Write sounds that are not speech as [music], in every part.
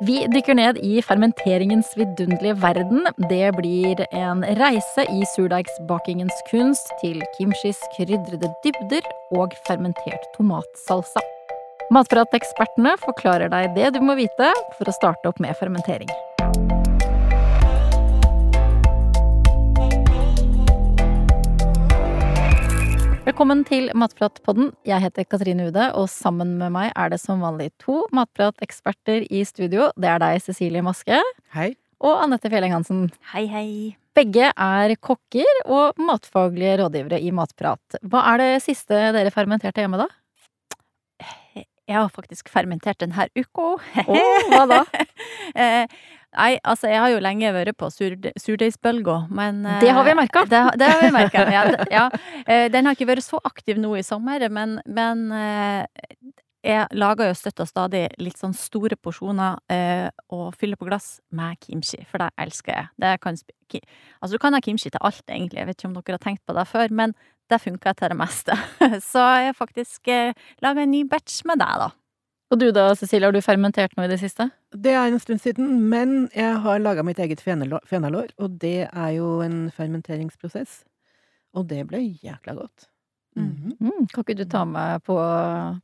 Vi dykker ned i fermenteringens vidunderlige verden. Det blir en reise i surdeigsbakingens kunst til kimchis krydrede dybder og fermentert tomatsalsa. Matpratekspertene forklarer deg det du må vite for å starte opp med fermentering. Velkommen til Matpratpodden. Jeg heter Katrine Ude, og sammen med meg er det som vanlig to matprateksperter i studio. Det er deg, Cecilie Maske. Hei. Og Anette Fjelleng Hansen. Hei, hei. Begge er kokker og matfaglige rådgivere i Matprat. Hva er det siste dere fermenterte hjemme, da? Jeg har faktisk fermentert denne uka. Å, hva da? [laughs] Eh, Nei, altså, jeg har jo lenge vært på surde- surdeigsbølga, men eh, Det har vi merket. [laughs] Det, har- det har vi merka, ja. ja. Eh, Den har ikke vært så aktiv nå i sommer, men, men eh, jeg lager jo støtt og stadig litt sånn store porsjoner eh, og fyller på glass med kimchi, for det elsker jeg. Det kan, altså, du kan ha kimchi til alt, egentlig. Jeg vet ikke om dere har tenkt på det før, men det funker til det meste. [laughs] Så jeg har faktisk eh, laga en ny batch med deg, da. Og du da, Cecilie, har du fermentert noe i det siste? Det er en stund siden, men jeg har laga mitt eget fenalår, og det er jo en fermenteringsprosess. Og det ble jækla godt. Mhm. Mm, kan ikke du ta med på,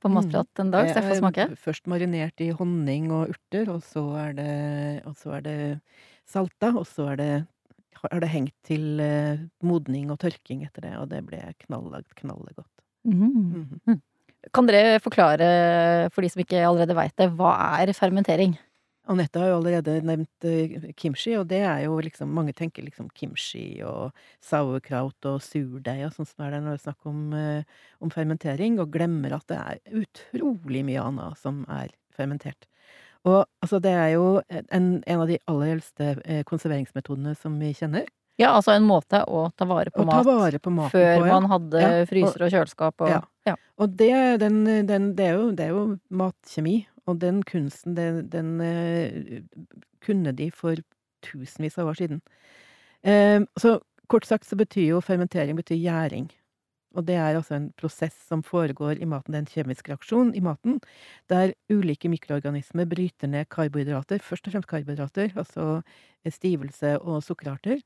på Matprat en dag, så jeg får smake? Først marinert i honning og urter, og så er det, og så er det salta, og så er det har det hengt til eh, modning og tørking etter det, og det ble knallagt, knallegodt. Mm. Mhm. Kan dere forklare, for de som ikke allerede veit det, hva er fermentering? Anette har jo allerede nevnt eh, kimchi, og det er jo liksom Mange tenker liksom kimchi og sauerkraut og surdeig og sånn som er det når det er snakk om, eh, om fermentering, og glemmer at det er utrolig mye annet som er fermentert. Og altså, det er jo en, en av de aller eldste eh, konserveringsmetodene som vi kjenner. Ja, altså en måte å ta vare på mat, ta vare på maten før på, ja. man hadde Ja, fryser og kjøleskap og Ja. ja. Og det, den, den, det, er jo, det er jo matkjemi, og den kunsten, den, den eh, kunne de for tusenvis av år siden. Eh, så kort sagt så betyr jo fermentering betyr gjæring. Og det er altså en prosess som foregår i maten. Det er en kjemisk reaksjon i maten, der ulike mikroorganismer bryter ned karbohydrater, først og fremst karbohydrater, altså stivelse og sukkerarter,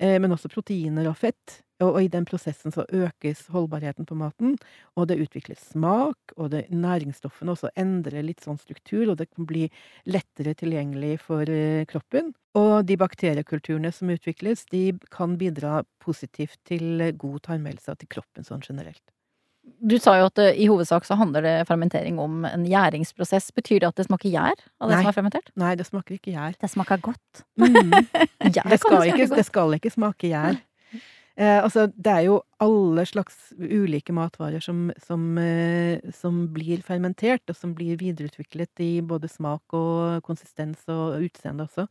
men også proteiner og fett. Og, i den prosessen så økes holdbarheten på maten, og det utvikles smak, og det, næringsstoffene også endrer litt sånn struktur, og det kan bli lettere tilgjengelig for eh, kroppen. Og de bakteriekulturene som utvikles, de kan bidra positivt til eh, god tarmhelse til kroppen sånn generelt. Du sa jo at det, i hovedsak så handler det fermentering om en gjæringsprosess. Betyr det at det smaker gjær av det Nei. som er fermentert? Nei, det smaker ikke gjær. Det smaker godt. [laughs] Mm. [laughs] Gjær Det skal, ikke, godt. det skal ikke smake gjær. Eh, altså, det er jo alle slags ulike matvarer som, som, eh, som blir fermentert, og som blir videreutviklet i både smak og konsistens og utseende også.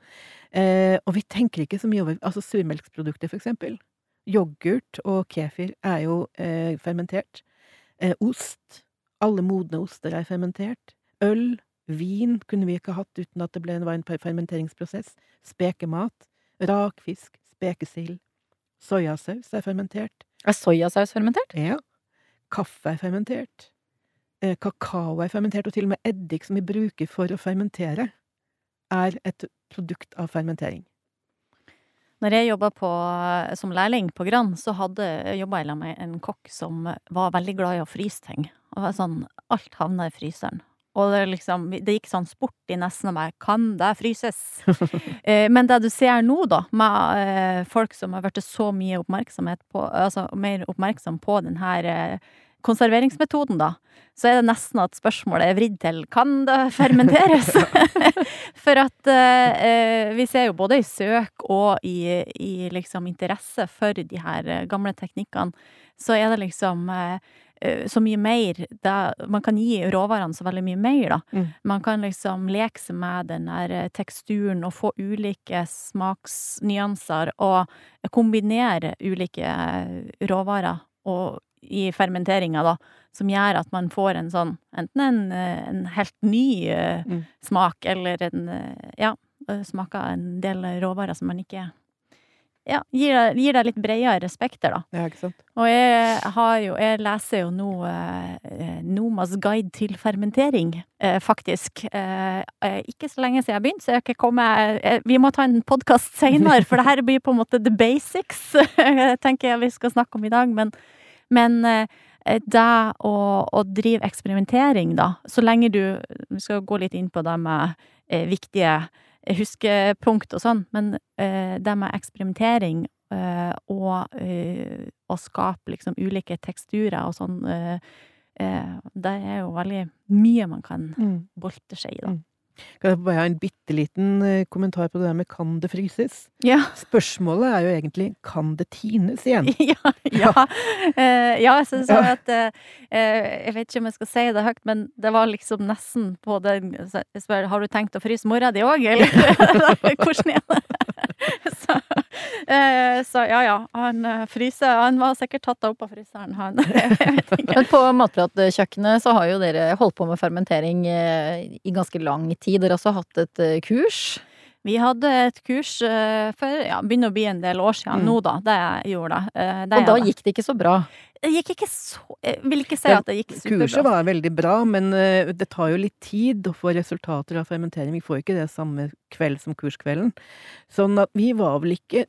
Eh, og vi tenker ikke så mye over Altså surmelksprodukter, for eksempel. Yoghurt og kefir er jo eh, fermentert. Eh, ost. Alle modne oster er fermentert. Øl. Vin kunne vi ikke hatt uten at det ble, var en per- fermenteringsprosess. Spekemat. Rakfisk. Spekesild. Soyasaus er fermentert. Er soyasaus fermentert? Ja. Kaffe er fermentert. Eh, kakao er fermentert, og til og med eddik, som vi bruker for å fermentere, er et produkt av fermentering. Når jeg jobba som lærling på Gran, så hadde jobba jeg med en kokk som var veldig glad i å fryse ting. Og var sånn, alt havna i fryseren. Og det, liksom, det gikk sånn sport i nesten av meg. Kan det fryses? [laughs] eh, men det du ser nå, da, med eh, folk som har blitt så mye oppmerksomhet på Altså mer oppmerksom på den her eh, konserveringsmetoden, da, så er det nesten at spørsmålet er vridd til kan det fermenteres? [laughs] For at eh, eh, vi ser jo både i søk og i, i liksom interesse for de her eh, gamle teknikkene, så er det liksom eh, eh, så mye mer det, Man kan gi råvarene så veldig mye mer, da. Mm. Man kan liksom leke seg med den der teksturen og få ulike smaksnyanser og kombinere ulike råvarer og i fermenteringa, da, som gjør at man får en sånn enten en, eh, en helt ny eh, Mm. smak, eller en eh, Ja, smaker en del råvarer som man ikke Ja, gir deg, gir deg litt bredere respekter, da. Ja, ikke sant? Og jeg har jo Jeg leser jo nå eh, Nomas guide til fermentering, eh, faktisk. Eh, ikke så lenge siden jeg begynte, så jeg ikke kommet Vi må ta en podkast seinere, for det her blir på en måte the basics, [laughs] tenker jeg vi skal snakke om i dag. Men, men eh, det å, å drive eksperimentering, da, så lenge du Vi skal gå litt inn på det med eh, viktige huskepunkt og sånn, men eh, det med eksperimentering eh, og eh, å skape liksom ulike teksturer og sånn, eh, eh, det er jo veldig mye man kan Mm. bolte seg i, da. Kan jeg bare ha en bitte liten eh, kommentar på det der med kan det fryses? Ja. Spørsmålet er jo egentlig kan det tines igjen? [laughs] ja, ja. Uh, ja, jeg synes Ja. at eh, Jeg vet ikke om jeg skal si det høyt, men det var liksom nesten på den Jeg spør har du tenkt å fryse mora di òg, eller? [laughs] Hvordan er det? [laughs] så, [laughs] så ja, ja. Han eh, fryser Han var sikkert tatt opp av fryseren, han. [laughs] Men på Matpratkjøkkenet så har jo dere holdt på med fermentering eh, i ganske lang tid. Dere har også hatt et eh, kurs. Vi hadde et kurs eh, for ja, begynner å bli en del år siden Mm. nå, da. Det gjorde det. Eh, det Og da gikk det ikke så bra. Det gikk ikke så Jeg vil ikke si at det gikk Kurset var veldig bra, men eh, det tar jo litt tid å få resultater av fermentering. Vi får ikke det samme kveld som kurskvelden. Sånn at vi var vel ikke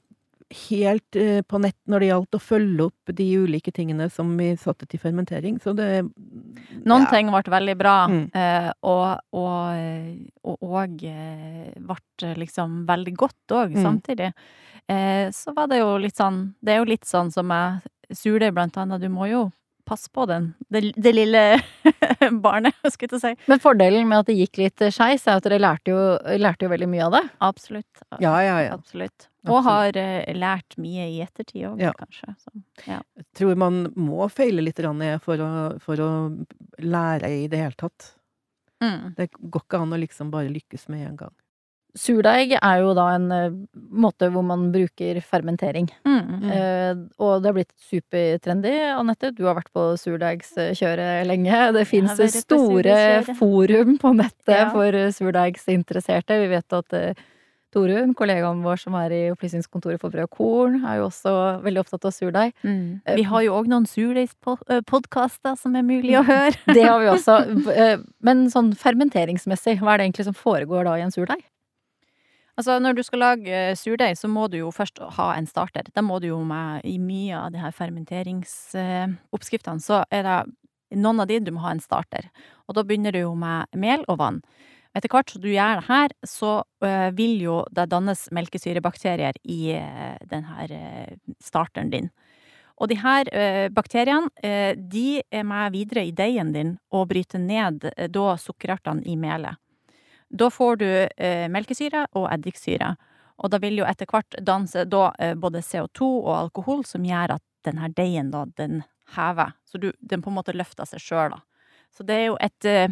helt eh, på nett når det gjaldt å følge opp de ulike tingene som vi satte til fermentering. Så det Noen ja. ting ble veldig bra, Mm. eh, og, og, eh, og, og ble liksom veldig godt òg, Mm. samtidig. Så var det jo litt sånn Det er jo litt sånn som jeg surdeig, blant annet. Du må jo passe på den. Det, det lille [laughs] barnet, [laughs] skulle jeg til å si. Men fordelen med at det gikk litt skeis, er at dere lærte jo, lærte jo veldig mye av det. Absolutt. Ja, ja, ja. Absolutt. Og Absolutt. har eh, lært mye i ettertid òg, Ja. kanskje. Så, ja. Jeg tror man må feile litt for å, for å lære i det hele tatt. Mm. Det går ikke an å liksom bare lykkes med en gang. Surdeig er jo da en eh, måte hvor man bruker fermentering. Mm. Mm. Eh, og det har blitt supertrendy, Anette. Du har vært på surdeigskjøret lenge. Det fins på store forum på nettet Ja. for surdeigsinteresserte. Vi vet at eh, Torunn, kollegaen vår som er i Opplysningskontoret for brød og korn, er jo også veldig opptatt av surdeig. Mm. Eh, Vi har jo òg noen surdeigspodkaster som er mulig å høre. Det har vi også. Eh, Men sånn fermenteringsmessig, hva er det egentlig som foregår da i en surdeig? Altså, når du skal lage eh, surdeig, så må du jo først ha en starter. Da må du jo med i mye av de her fermenteringsoppskriftene, så er det noen av de du må ha en starter. Og da begynner du jo med mel og vann. Etter hvert som du gjør det her, så øh, vil jo det dannes melkesyrebakterier i denne starteren din. Og de her bakteriene, de er med videre i deigen din og bryter ned da sukkerartene i melet. Da får du eh, melkesyre og eddiksyre. Og da vil jo etter hvert danse da eh, både CO2 og alkohol, som gjør at denne deigen da, den hever. Så du, den på en måte løfter seg sjøl, da. Så det er jo et, eh,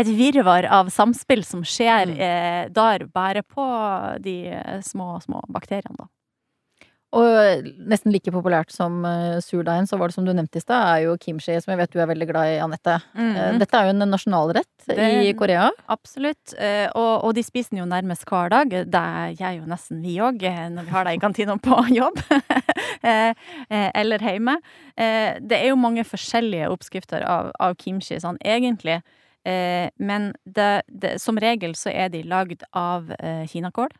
et virvar av samspill som skjer Mm. eh, der, bare på de eh, små, små bakteriene, da. Og nesten like populært som uh, surdeigen, så var det som du nevnte i stad, er jo kimchi, som jeg vet du er veldig glad i, Anette. Eh, Dette er jo en nasjonalrett i Korea. Absolutt. Eh, og, og de spiser den jo nærmest hver dag. Det gjør jo nesten vi òg, når vi har det i kantina på [laughs] jobb. Eh, eh, eller hjemme. Eh, det er jo mange forskjellige oppskrifter av, av kimchi, sånn egentlig. Eh, men det, det, som regel så er de lagd av eh, kinakål.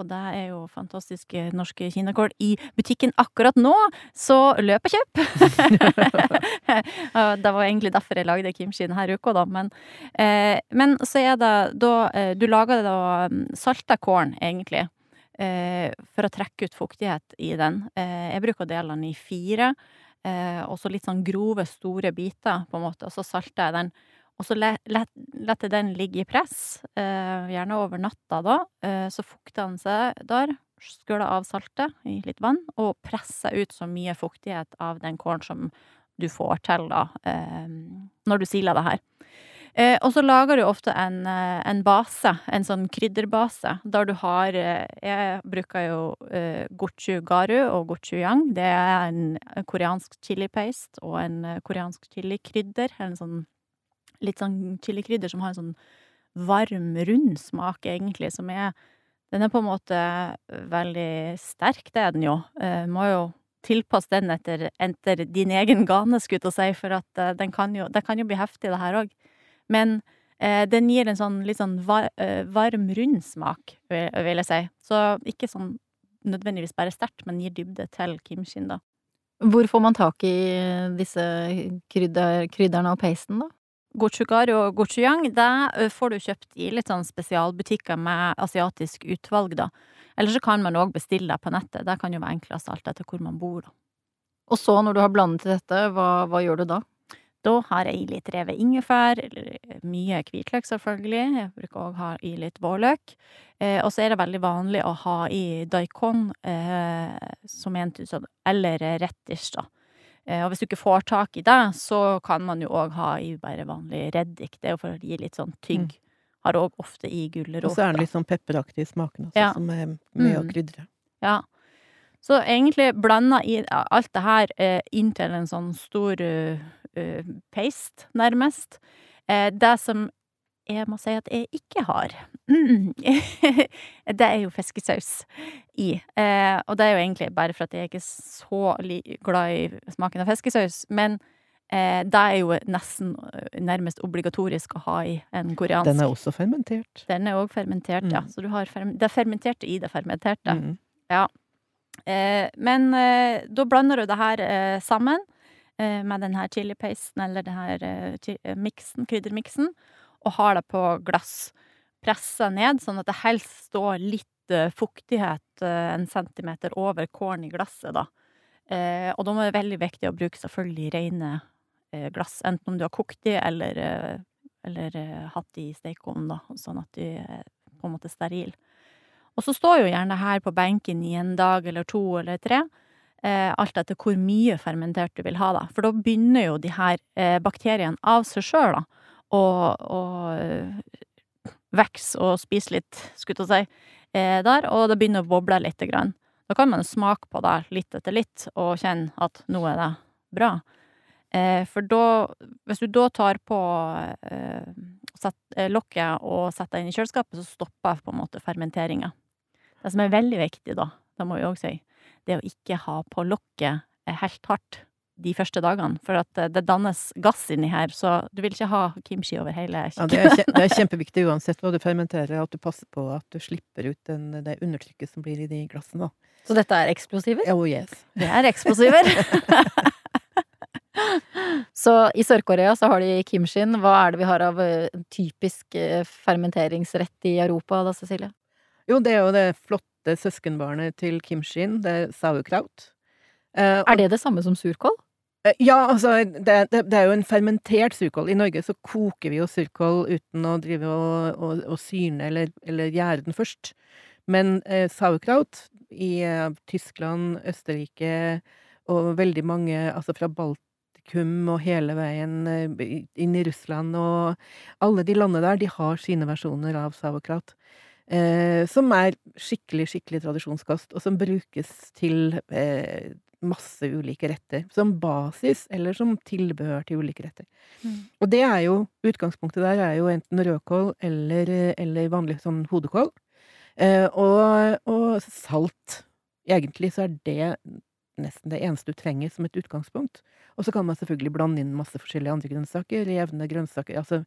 Og det er jo fantastiske norske kinakål i butikken akkurat nå, så løp og kjøp! [laughs] Det var egentlig derfor jeg lagde kimchi denne uka, da. Men, eh, men så er det da eh, Du lager da mm, salta kålen, egentlig. Eh, for å trekke ut fuktighet i den. Eh, jeg bruker å dele den i fire. Eh, og så litt sånn grove, store biter, på en måte. Og så salter jeg den. Og så le- let- lar jeg den ligge i press, eh, gjerne over natta da. Eh, så fukter den seg der. Skåler av saltet i litt vann, og presser ut så mye fuktighet av den kålen som du får til da, eh, når du siler det her. Og så lager du ofte en, en base, en sånn krydderbase, der du har Jeg bruker jo eh, gochu garu og gochu yang. Det er en koreansk chili paste og en koreansk chilikrydder. En sånn litt sånn chilikrydder som har en sånn varm, rund smak, egentlig, som er Den er på en måte veldig sterk, det er den jo. Eh, må jo tilpasse den etter, etter din egen gane, skulle jeg si, for at eh, den kan jo, det kan jo bli heftig, det her òg. Men eh, den gir en sånn litt sånn var, eh, varm, rund smak, vil, vil jeg si. Så ikke sånn nødvendigvis bare sterkt, men gir dybde til kimshin, da. Hvor får man tak i disse krydder, krydderne og pasten, da? Gochugari og gochujang, det får du kjøpt i litt sånn spesialbutikker med asiatisk utvalg, da. Eller så kan man òg bestille det på nettet. Det kan jo være enklest alt etter hvor man bor, da. Og så, når du har blandet dette, hva, hva gjør du da? Da har jeg i litt revet ingefær, eller mye hvitløk selvfølgelig. Jeg bruker òg ha i litt vårløk. Eh, og så er det veldig vanlig å ha i daikon, eh, som en tusen, eller retish, da. Eh, og hvis du ikke får tak i det, så kan man jo òg ha i bare vanlig reddik. Det er jo for å gi litt sånn tygg. Mm. Har òg ofte i gulrot. Og så er den litt sånn pepperaktig i smaken også, Ja. som er med å Mm. krydre. Ja. Så egentlig blanda i alt det her eh, inn til en sånn stor uh, paste, nærmest. Eh, det som jeg må si at jeg ikke har, [laughs] det er jo fiskesaus i. Eh, og det er jo egentlig bare for at jeg ikke er så glad i smaken av fiskesaus. Men eh, det er jo nesten eh, nærmest obligatorisk å ha i en koreansk. Den er også fermentert. Den er òg fermentert, ja. Mm. Så du har ferm det fermenterte i det fermenterte. Mm. Eh, men eh, da blander du det her eh, sammen eh, med den her chilipasten eller den her miksen, kryddermiksen, og har det på glass. Pressa ned, sånn at det helst står litt eh, fuktighet eh, en centimeter over kålen i glasset, da. Eh, og da er det veldig viktig å bruke selvfølgelig rene glass, enten om du har kokt de eller, eller hatt de i stekeovnen, da, sånn at de er på en måte sterile. Og så står jo gjerne her på benken i en dag eller to eller tre, alt etter hvor mye fermentert du vil ha, da. For da begynner jo de her bakteriene av seg sjøl, da, og, og vokse og spise litt, skulle jeg si, eh, der, og det begynner å boble grann. Da kan man smake på det litt etter litt, og kjenne at nå er det bra. Eh, for da, hvis du da tar på eh, eh, lokket og setter det inn i kjøleskapet, så stopper på en måte fermenteringa. Det som er veldig viktig, da, det må vi òg si, det er å ikke ha på lokket helt hardt de første dagene, for at eh, det dannes gass inni her, så du vil ikke ha kimchi over hele Ja, det, er det er kjempeviktig uansett hva du fermenterer, at du passer på at du slipper ut den, det undertrykket som blir i de glassene. Da. Så dette er eksplosiver? Oh yes. Det er eksplosiver. [laughs] Så i Sør-Korea så har de kimshin. Hva er det vi har av eh, typisk eh, fermenteringsrett i Europa da, Cecilie? Jo, det er jo det flotte søskenbarnet til kimshin, det er sauerkraut. Eh, Er det det samme som surkål? Eh, Ja, altså, det, det, det er jo en fermentert surkål. I Norge så koker vi jo surkål uten å drive og, og, og syrne eller, eller gjære den først. Men eh, sauerkraut i eh, Tyskland, Østerrike og veldig mange, altså fra Baltikum og hele veien eh, inn i Russland og alle de landene der, de har sine versjoner av sauerkraut. Eh, som er skikkelig, skikkelig tradisjonskost, og som brukes til eh, masse ulike retter. Som basis, eller som tilbehør til ulike retter. Mm. Og det er jo, utgangspunktet der er jo enten rødkål eller, eller vanlig sånn hodekål. Eh, og, og salt. Egentlig så er det nesten det eneste du trenger som et utgangspunkt. Og så kan man selvfølgelig blande inn masse forskjellige andre grønnsaker. Revne grønnsaker, altså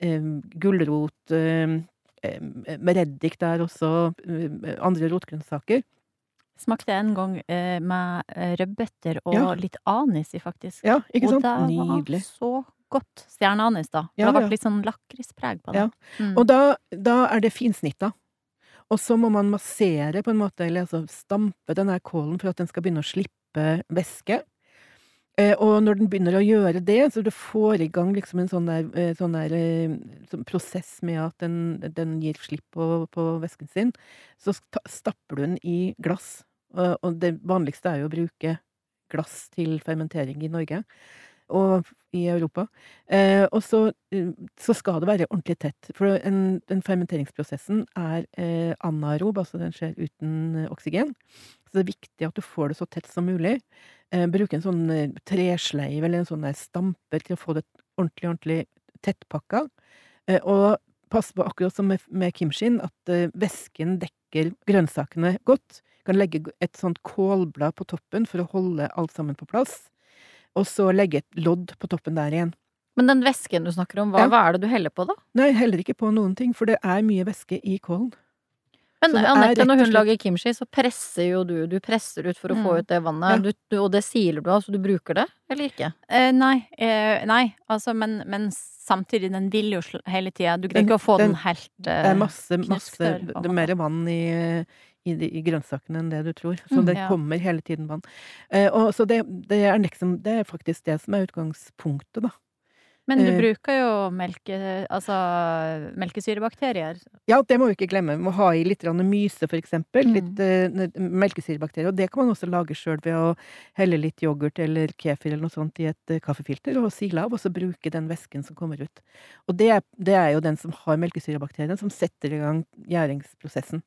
eh, gulrot eh, eh, Med reddik der også. eh, andre rotgrønnsaker. Smakte en gang eh, med eh, rødbeter og Ja. litt anis i, faktisk. Ja, ikke sant? Og det Nydelig. var så godt. Stjerneanis, da. For Ja, det ble ja. litt sånn lakrispreg på det. Ja. Mm. Og da, da er det finsnitta. Og så må man massere på en måte, eller altså stampe den her kålen for at den skal begynne å slippe væske. Eh, og når den begynner å gjøre det, så du får i gang liksom en sånn der, eh, sånn der eh, sånn prosess med at den, den gir slipp på, på væsken sin, så stapper du den i glass. Og, det vanligste er jo å bruke glass til fermentering i Norge og i Europa. Og så, så skal det være ordentlig tett. For en, den fermenteringsprosessen er anaerob, altså den skjer uten oksygen. Så det er viktig at du får det så tett som mulig. Eh, bruke en sånn eh, tresleiv eller en sånn der stamper til å få det ordentlig, ordentlig tettpakka. Eh, og pass på, akkurat som med, med kimshin, at eh, væsken dekker grønnsakene godt. kan legge et sånt kålblad på toppen for å holde alt sammen på plass. Og så legge et lodd på toppen der igjen. Men den væsken du snakker om, hva, Ja. hva er det du heller på, da? Nei, heller ikke på noen ting, for det er mye væske i kålen. Men Anette, når hun lager kimchi, så presser jo du Du presser ut for å få Mm. ut det vannet, Ja. du, og det siler du av, så du bruker det, eller ikke? Eh, nei, eh, nei, altså, men, men samtidig, den vil jo hele tida. Du greier ikke å få den, den- helt Det er masse, masse Det er mer vann i, i, de- i grønnsakene enn det du tror. Så Mm, det ja. kommer hele tiden vann. Eh, og så det, det, er liksom, det er faktisk det som er utgangspunktet, da. Men du eh, bruker jo melke, altså, melkesyrebakterier. Ja, det må vi ikke glemme. Vi må ha i litt myse, for eksempel. Mm. Litt eh, melkesyrebakterier. Og det kan man også lage sjøl ved å helle litt yoghurt eller kefir eller noe sånt i et eh, kaffefilter og sile av, og så bruke den væsken som kommer ut. Og det, er- det er jo den som har melkesyrebakteriene, som setter i gang gjæringsprosessen.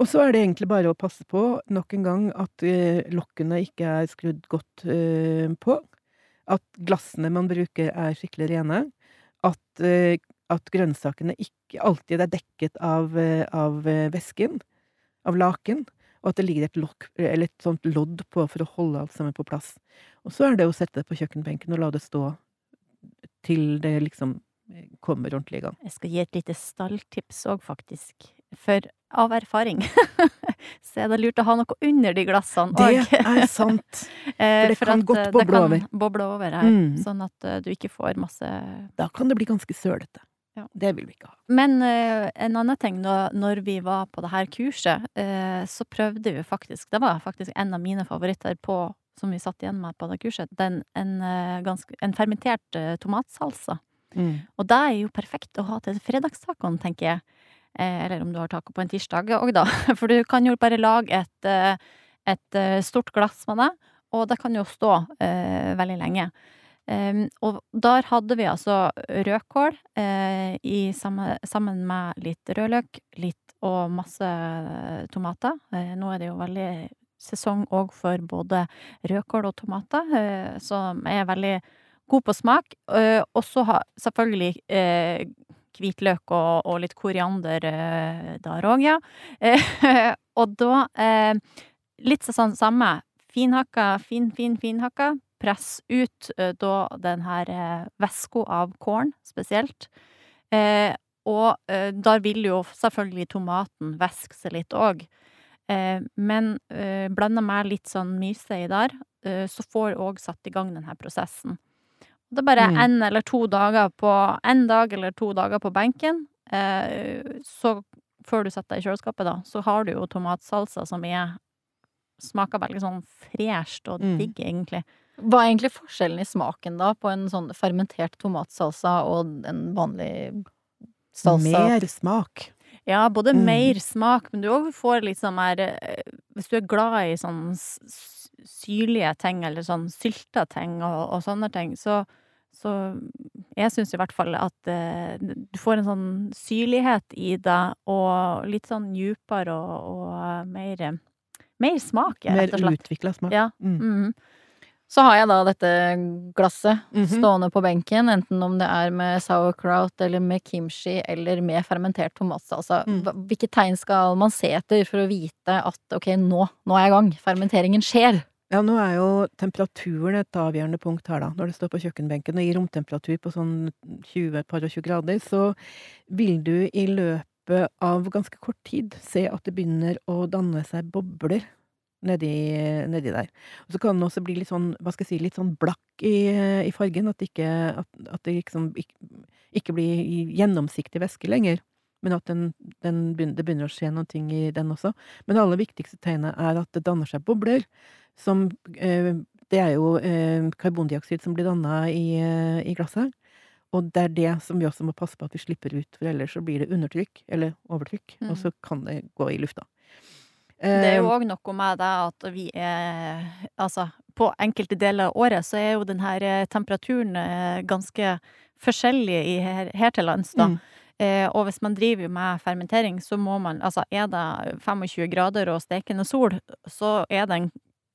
Og så er det egentlig bare å passe på, nok en gang, at lokkene ikke er skrudd godt på. At glassene man bruker er skikkelig rene. At, eh, at grønnsakene ikke alltid er dekket av, eh, av eh, væsken, av laken. Og at det ligger et eller et sånt lodd på for å holde alt sammen på plass. Og så er det å sette det på kjøkkenbenken og la det stå til det liksom kommer ordentlig i gang. Jeg skal gi et lite stalltips òg, faktisk. For av erfaring [laughs] så er det lurt å ha noe under de glassene Det er sant! [laughs] For det kan at, godt boble boble det kan over. boble over her, Mm. sånn at eh, du ikke får masse Da kan det bli ganske sølete. Ja. Det vil vi ikke ha. Men uh, en annen ting, da, når vi var på det her kurset, uh, så prøvde vi faktisk Det var faktisk en av mine favoritter på som vi satt igjen med på det kurset. Den, en, uh, ganske, en fermentert eh, tomatsalsa. Og det er jo perfekt å ha til fredagstacoen, tenker jeg. Eh, eller om du har taco på en tirsdag òg, da. [laughs] For du kan jo bare lage et, eh, et eh, stort glass med det, og det kan jo stå eh, veldig lenge. Um, og der hadde vi altså rødkål eh, samme, sammen med litt rødløk, litt og masse tomater. Eh, nå er det jo veldig sesong òg for både rødkål og tomater, eh, som er veldig god på smak. Og så selvfølgelig hvitløk og, og litt koriander eh, der òg, ja. Eh, [laughs] og da eh, litt sånn samme. Finhakka, fin, fin, finhakka. Press ut da den her væska av korn, spesielt. Og da vil jo selvfølgelig tomaten væske seg litt òg. Men blanda med litt sånn myse i der, så får du òg satt i gang denne prosessen. Det er bare Mm. en eller to dager på En dag eller to dager på benken. Eh, så før du setter deg i kjøleskapet, da, så har du jo tomatsalsa som er Smaker veldig sånn fresht og Mm. digg, egentlig. Hva er egentlig forskjellen i smaken da på en sånn fermentert tomatsalsa og en vanlig salsa? Mer smak. Ja, både Mm. mer smak, men du òg får litt sånn her eh, Hvis du er glad i sånn syrlige ting, eller sånn sylta ting og, og sånne ting, så så jeg syns i hvert fall at eh, du får en sånn syrlighet i det, og litt sånn djupere og, og mer Mer smak, Mer rett og slett. utvikla smak. Ja. Mm. Mm. Så har jeg da dette glasset Mhm. stående på benken, enten om det er med sauerkraut eller med kimchi eller med fermentert tomatsalsa. Mm. Hvilke tegn skal man se etter for å vite at ok, nå, nå er jeg i gang, fermenteringen skjer? Ja, nå er jo temperaturen et avgjørende punkt her, da. Når det står på kjøkkenbenken og i romtemperatur på sånn 20, par og 20 grader, så vil du i løpet av ganske kort tid se at det begynner å danne seg bobler nedi, nedi der. Og så kan den også bli litt sånn, hva skal jeg si, litt sånn blakk i, i fargen. At det ikke, at, at det liksom ikke, ikke blir gjennomsiktig væske lenger. Men at den, den begynner, det begynner å skje noen ting i den også. Men det aller viktigste tegnet er at det danner seg bobler. Som eh, Det er jo eh, karbondioksid som blir danna i, eh, i glasset. Og det er det som vi også må passe på at vi slipper ut, for ellers så blir det undertrykk, eller overtrykk, Mm. og så kan det gå i lufta. Det er jo òg noe med det at vi er Altså, på enkelte deler av året så er jo denne temperaturen ganske forskjellig i her, her til lands, da. Mm. Eh, og hvis man driver med fermentering, så må man Altså, er det 25 grader og stekende sol, så er den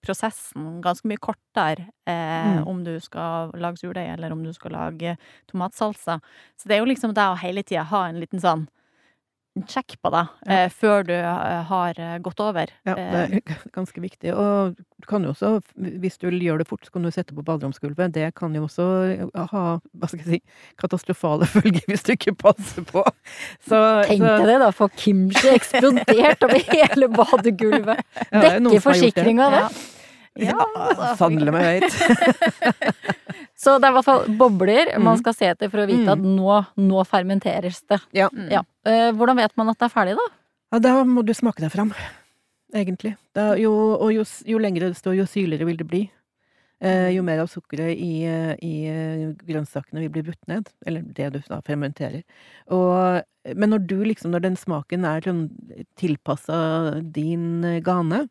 prosessen ganske mye kortere eh, Mm. om du skal lage surdeig, eller om du skal lage tomatsalsa. Så det er jo liksom det å hele tida ha en liten sånn sjekk på det eh, før du eh, har eh, gått over. Ja, det er ganske viktig. Og du kan jo også, hvis du gjør det fort, så kan du sette på baderomsgulvet. Det kan jo også ha, hva skal jeg si, katastrofale [laughs] følger hvis du ikke passer på. Så, Tenk deg det, da. For kimchi eksplodert over hele [laughs] badegulvet. er Dekker det. forsikringa det? Ja, Ja, Fandle meg høyt. Så det er i hvert fall bobler man Mm. skal se etter for å vite at nå, nå fermenteres det. Ja. Mm. Ja. Eh, hvordan vet man at det er ferdig, da? ja, da må du smake deg fram, egentlig. Da, jo, og jo, jo lengre det står, jo syrligere vil det bli. Eh, jo mer av sukkeret i, i eh, grønnsakene vil bli brutt ned, eller det du da fermenterer. Og, men når du liksom, når den smaken er sånn tilpassa din gane,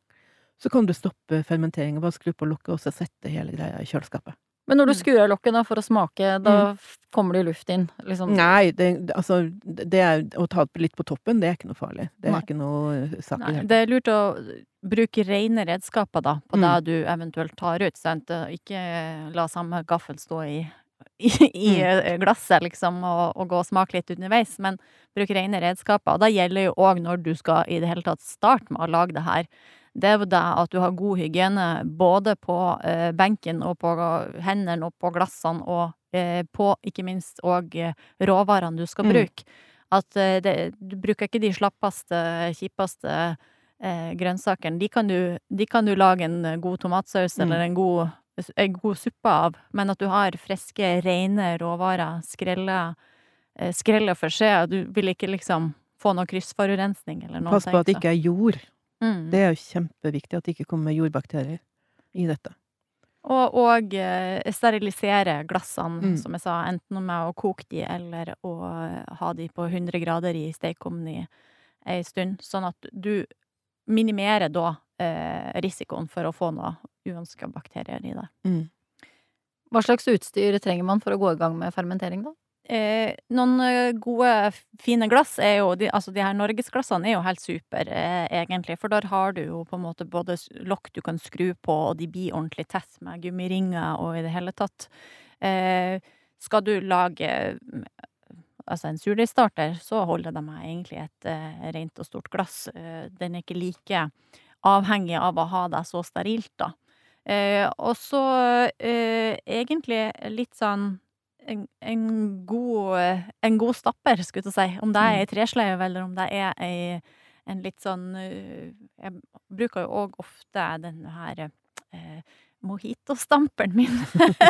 så kan du stoppe fermenteringen, bare skru på lokket og så sette hele greia i kjøleskapet. Men når du Mm. skrur av lokket da for å smake, da mm. kommer det jo luft inn. Liksom. Nei, det, altså, det er, å ta det litt på toppen, det er ikke noe farlig. Det er Nei. ikke noe eh, sak i det. det er lurt å bruke rene redskaper da, på Mm. det du eventuelt tar ut. Sant? Eh, Ikke la samme gaffel stå i, i, i Mm. eh, glasset, liksom, og, og gå og smake litt underveis. Men bruk rene redskaper. Og det gjelder jo òg når du skal i det hele tatt starte med å lage det her. Det er jo det at du har god hygiene både på eh, benken og på hendene og på glassene og eh, på ikke minst òg eh, råvarene du skal Mm. bruke. At eh, det, du bruker ikke de slappeste, kjipeste eh, grønnsakene. De kan, du, de kan du lage en god tomatsaus Mm. eller en god, en god suppe av, men at du har friske, rene råvarer, skrelle, eh, skrelle for skje, du vil ikke liksom få noe kryssforurensning eller noe. Pass på at det ikke er jord. Mm. Det er jo kjempeviktig at det ikke kommer jordbakterier i dette. Og, og eh, sterilisere glassene, Mm. som jeg sa, enten med å koke de eller å ha de på 100 grader i stekeovnen i ei stund, sånn at du minimerer da eh, risikoen for å få noe uønska bakterier i det. Mm. Hva slags utstyr trenger man for å gå i gang med fermentering, da? Eh, noen eh, gode, fine glass er jo de, Altså, de her norgesglassene er jo helt super, eh, egentlig. For der har du jo på en måte både lokk du kan skru på, og de blir ordentlig tett med gummiringer og i det hele tatt. Eh, skal du lage mm, altså en surdeigstarter, så holder de meg egentlig et eh, rent og stort glass. Eh, den er ikke like avhengig av å ha det så sterilt, da. Og så egentlig litt sånn en, en, god, eh, en god stapper, skulle jeg si. Om det er ei tresleiv, eller om det er ei en litt sånn eh, Jeg bruker jo òg ofte den her eh, mojitostamperen min.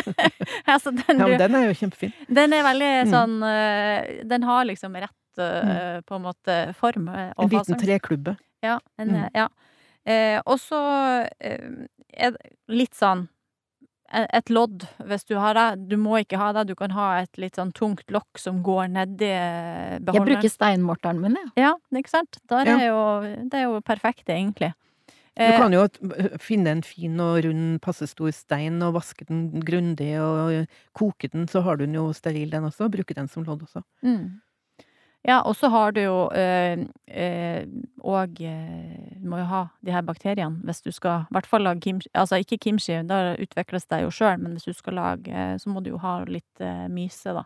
[laughs] altså, den, Ja, men den er jo kjempefin. den er veldig Mm. sånn eh, Den har liksom rett mm. på en måte form. En liten treklubbe. Ja. En, Mm. ja. Eh, og så eh, litt sånn et lodd, hvis du har det. Du må ikke ha det. Du kan ha et litt sånn tungt lokk som går nedi beholderen. Jeg bruker steinmorteren min, jeg. Ja, ikke sant? Der Ja. er jo, det er jo perfekt, egentlig. Du Eh, kan jo finne en fin og rund, passe stor stein og vaske den grundig og koke den, så har du den jo steril den også. Bruke den som lodd også. Mm. Ja, og så har du jo eh, eh, og eh, Du må jo ha de her bakteriene hvis du skal i hvert fall lage kimchi Altså ikke kimchi, da utvikles det jo sjøl, men hvis du skal lage, så må du jo ha litt myse, da.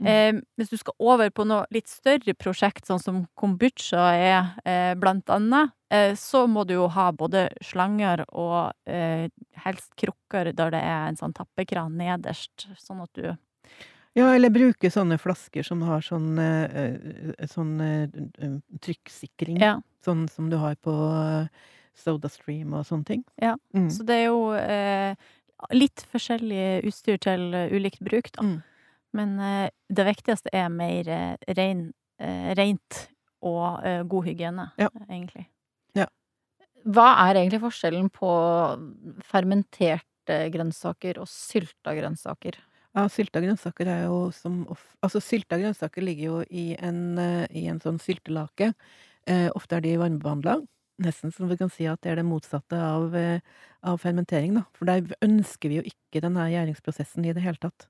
Mm. Eh, hvis du skal over på noe litt større prosjekt, sånn som kombucha er, eh, blant annet, eh, så må du jo ha både slanger og eh, helst krukker der det er en sånn tappekran nederst, sånn at du Ja, eller bruke sånne flasker som har sånn, eh, eh, sånn eh, eh, trykksikring. Ja. Sånn som du har på SodaStream og sånne ting. Ja, Mm. Så det er jo eh, litt forskjellig utstyr til ulikt bruk, da. Mm. Men eh, det viktigste er mer eh, rein, eh, rent og eh, god hygiene, Ja. egentlig. egentlig. Hva er egentlig forskjellen på fermenterte grønnsaker og sylta grønnsaker? Ja, sylta grønnsaker er jo som of Altså, sylta grønnsaker ligger jo i en, eh, i en sånn syltelake. Eh, ofte er de varmebehandla. Nesten som vi kan si at det er det motsatte av, eh, av fermentering, da. For der ønsker vi jo ikke denne gjæringsprosessen i det hele tatt.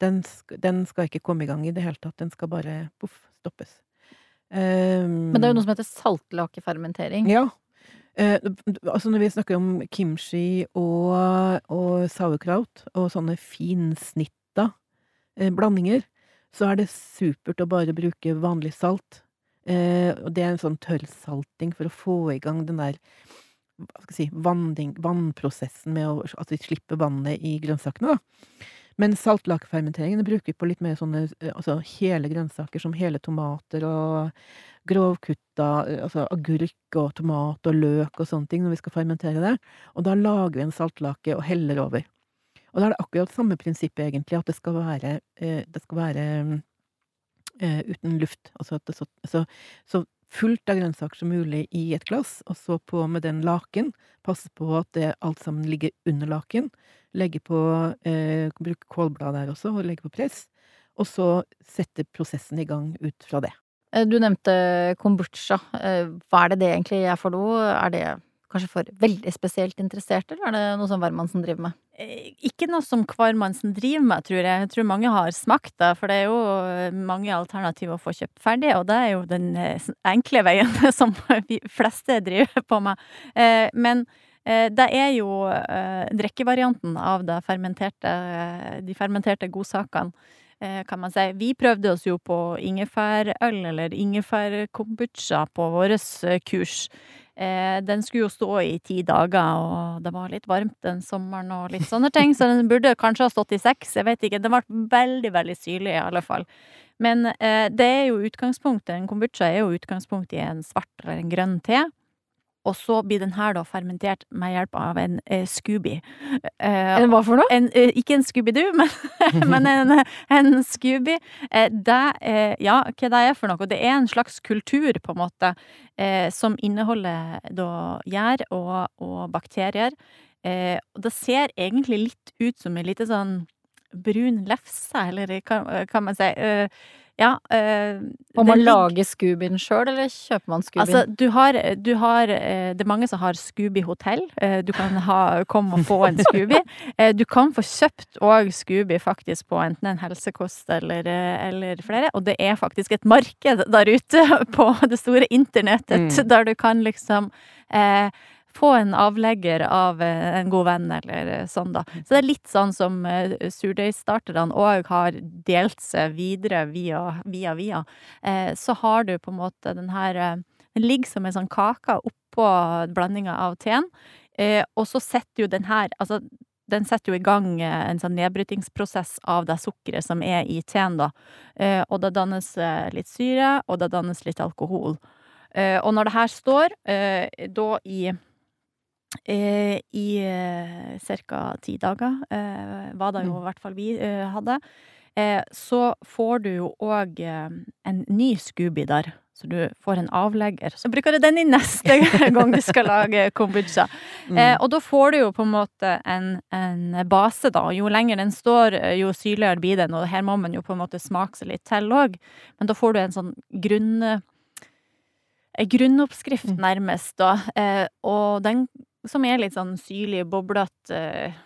Den, den skal ikke komme i gang i det hele tatt. Den skal bare poff, stoppes. Um, Men det er jo noe som heter saltlakefermentering. Ja. Eh, altså når vi snakker om kimchi og, og sauerkraut og sånne finsnitta eh, blandinger, så er det supert å bare bruke vanlig salt. Eh, og det er en sånn tørrsalting for å få i gang den der hva skal si, vanning, vannprosessen med å, at vi slipper vannet i grønnsakene, da. Men saltlakfermenteringen bruker vi på litt mer sånne eh, altså hele grønnsaker, som hele tomater og grovkutta eh, altså agurk og tomat og løk og sånne ting, når vi skal fermentere det. Og da lager vi en saltlake og heller over. Og da er det akkurat samme prinsippet, egentlig, at det skal være, eh, det skal være uten luft. Altså at det så, så, så fullt av grønnsaker som mulig i et glass, og så på med den laken. Passe på at det alt sammen ligger under laken. Legge på eh, Bruke kålblad der også, og legge på press. Og så sette prosessen i gang ut fra det. Eh, du nevnte kombucha. Eh, hva er det det egentlig er for noe? Er det kanskje for veldig spesielt interesserte, eller er det noe som hvermannsen driver med? Eh, ikke noe som hvermannsen driver med, tror jeg. Jeg tror mange har smakt det, for det er jo mange alternativer å få kjøpt ferdig, og det er jo den enkle veien [laughs] som de fleste driver på med. Men det er jo drikkevarianten av fermenterte, de fermenterte godsakene Eh, kan man si. Vi prøvde oss jo på ingefærøl, eller ingefærkombucha, på vårt eh, kurs. Eh, den skulle jo stå i ti dager, og det var litt varmt den sommeren og litt sånne ting, så den burde kanskje ha stått i seks, jeg vet ikke. Den ble veldig, veldig syrlig, i alle fall. Men det er jo utgangspunktet, en kombucha er jo utgangspunktet i en svart eller en grønn te. Og så blir den her da fermentert med hjelp av en eh, Scooby. Eh, hva for noe? En, eh, ikke en Scooby-Doo, [laughs] men, men, en, en Scooby. Eh, det, eh, ja, hva det er for noe? Det er en slags kultur, på en måte, eh, som inneholder da gjær og, og bakterier. og det ser egentlig litt ut som en lite sånn brun lefse, eller hva, kan man si. Ja. Øh, Må man lage Scoobien sjøl, eller kjøper man Scoobien? Altså, du har, du har, eh, Det er mange som har Scooby-hotell. Eh, du kan ha, komme og få en [laughs] Scooby. Du kan få kjøpt òg Scooby faktisk på enten en helsekost eller, eller, flere. Og det er faktisk et marked der ute [laughs] på det store internettet, mm. der du kan liksom eh, få en avlegger av eh, en god venn, eller eh, sånn, da. Så det er litt sånn som uh, surdeigstarterne òg har delt seg videre via, via, via. Eh, så har du på en måte den her Den ligger som en sånn kake oppå blandinga av teen, eh, og så setter jo den her Altså, den setter jo i gang en sånn nedbrytingsprosess av det sukkeret som er i teen, da. Eh, og det dannes litt syre, og det dannes litt alkohol. og når det her står da i Eh, I eh, ca. ti dager, eh, var det jo mm. i hvert fall vi eh, hadde. Eh, så får du jo òg eh, en ny Scooby der, så du får en avlegger. Så bruker du den i neste [laughs] [laughs] gang du skal lage kombucha. Mm. og da får du jo på en måte en, en base, da. Jo lenger den står, jo syrligere blir den, og her må man jo på en måte smake seg litt til òg. Men da får du en sånn grunn grunnoppskrift, mm. nærmest, da. Eh, og den som er litt sånn syrlig, boblete uh,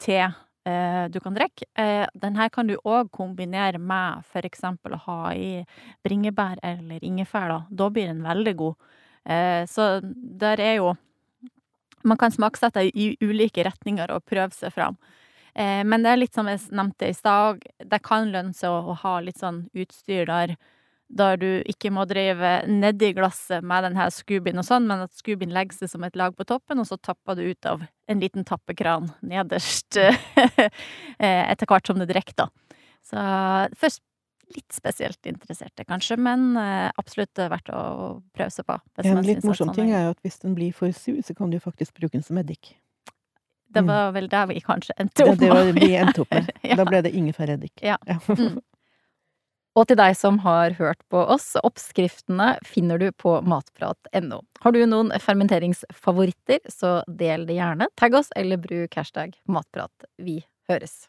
te uh, du kan drikke. Uh, den kan du òg kombinere med for eksempel å ha i bringebær eller ingefær, da. Da blir den veldig god. Eh, så der er jo Man kan smaksette i ulike retninger og prøve seg fram. Men det er litt som jeg nevnte i stad, det kan lønne seg å ha litt sånn utstyr der der du ikke må drive nedi glasset med denne scoobien og sånn, men at scoobien legger seg som et lag på toppen, og så tapper du ut av en liten tappekran nederst [laughs] eh, etter hvert som det drikker, da. Så først litt spesielt interesserte, kanskje, men eh, absolutt verdt å prøve seg på. En litt morsom sånn ting er at hvis den blir for sur, så kan du faktisk bruke den som eddik. Det var vel der vi kanskje endte opp med. Det, var det vi endte opp med. [laughs] ja. Da ble det ingefæreddik. Ja. ja. Mm. Og til deg som har hørt på oss, oppskriftene finner du på matprat.no. Har du noen fermenteringsfavoritter, så del det gjerne. Tagg oss eller bruk hashtag matprat. Vi høres.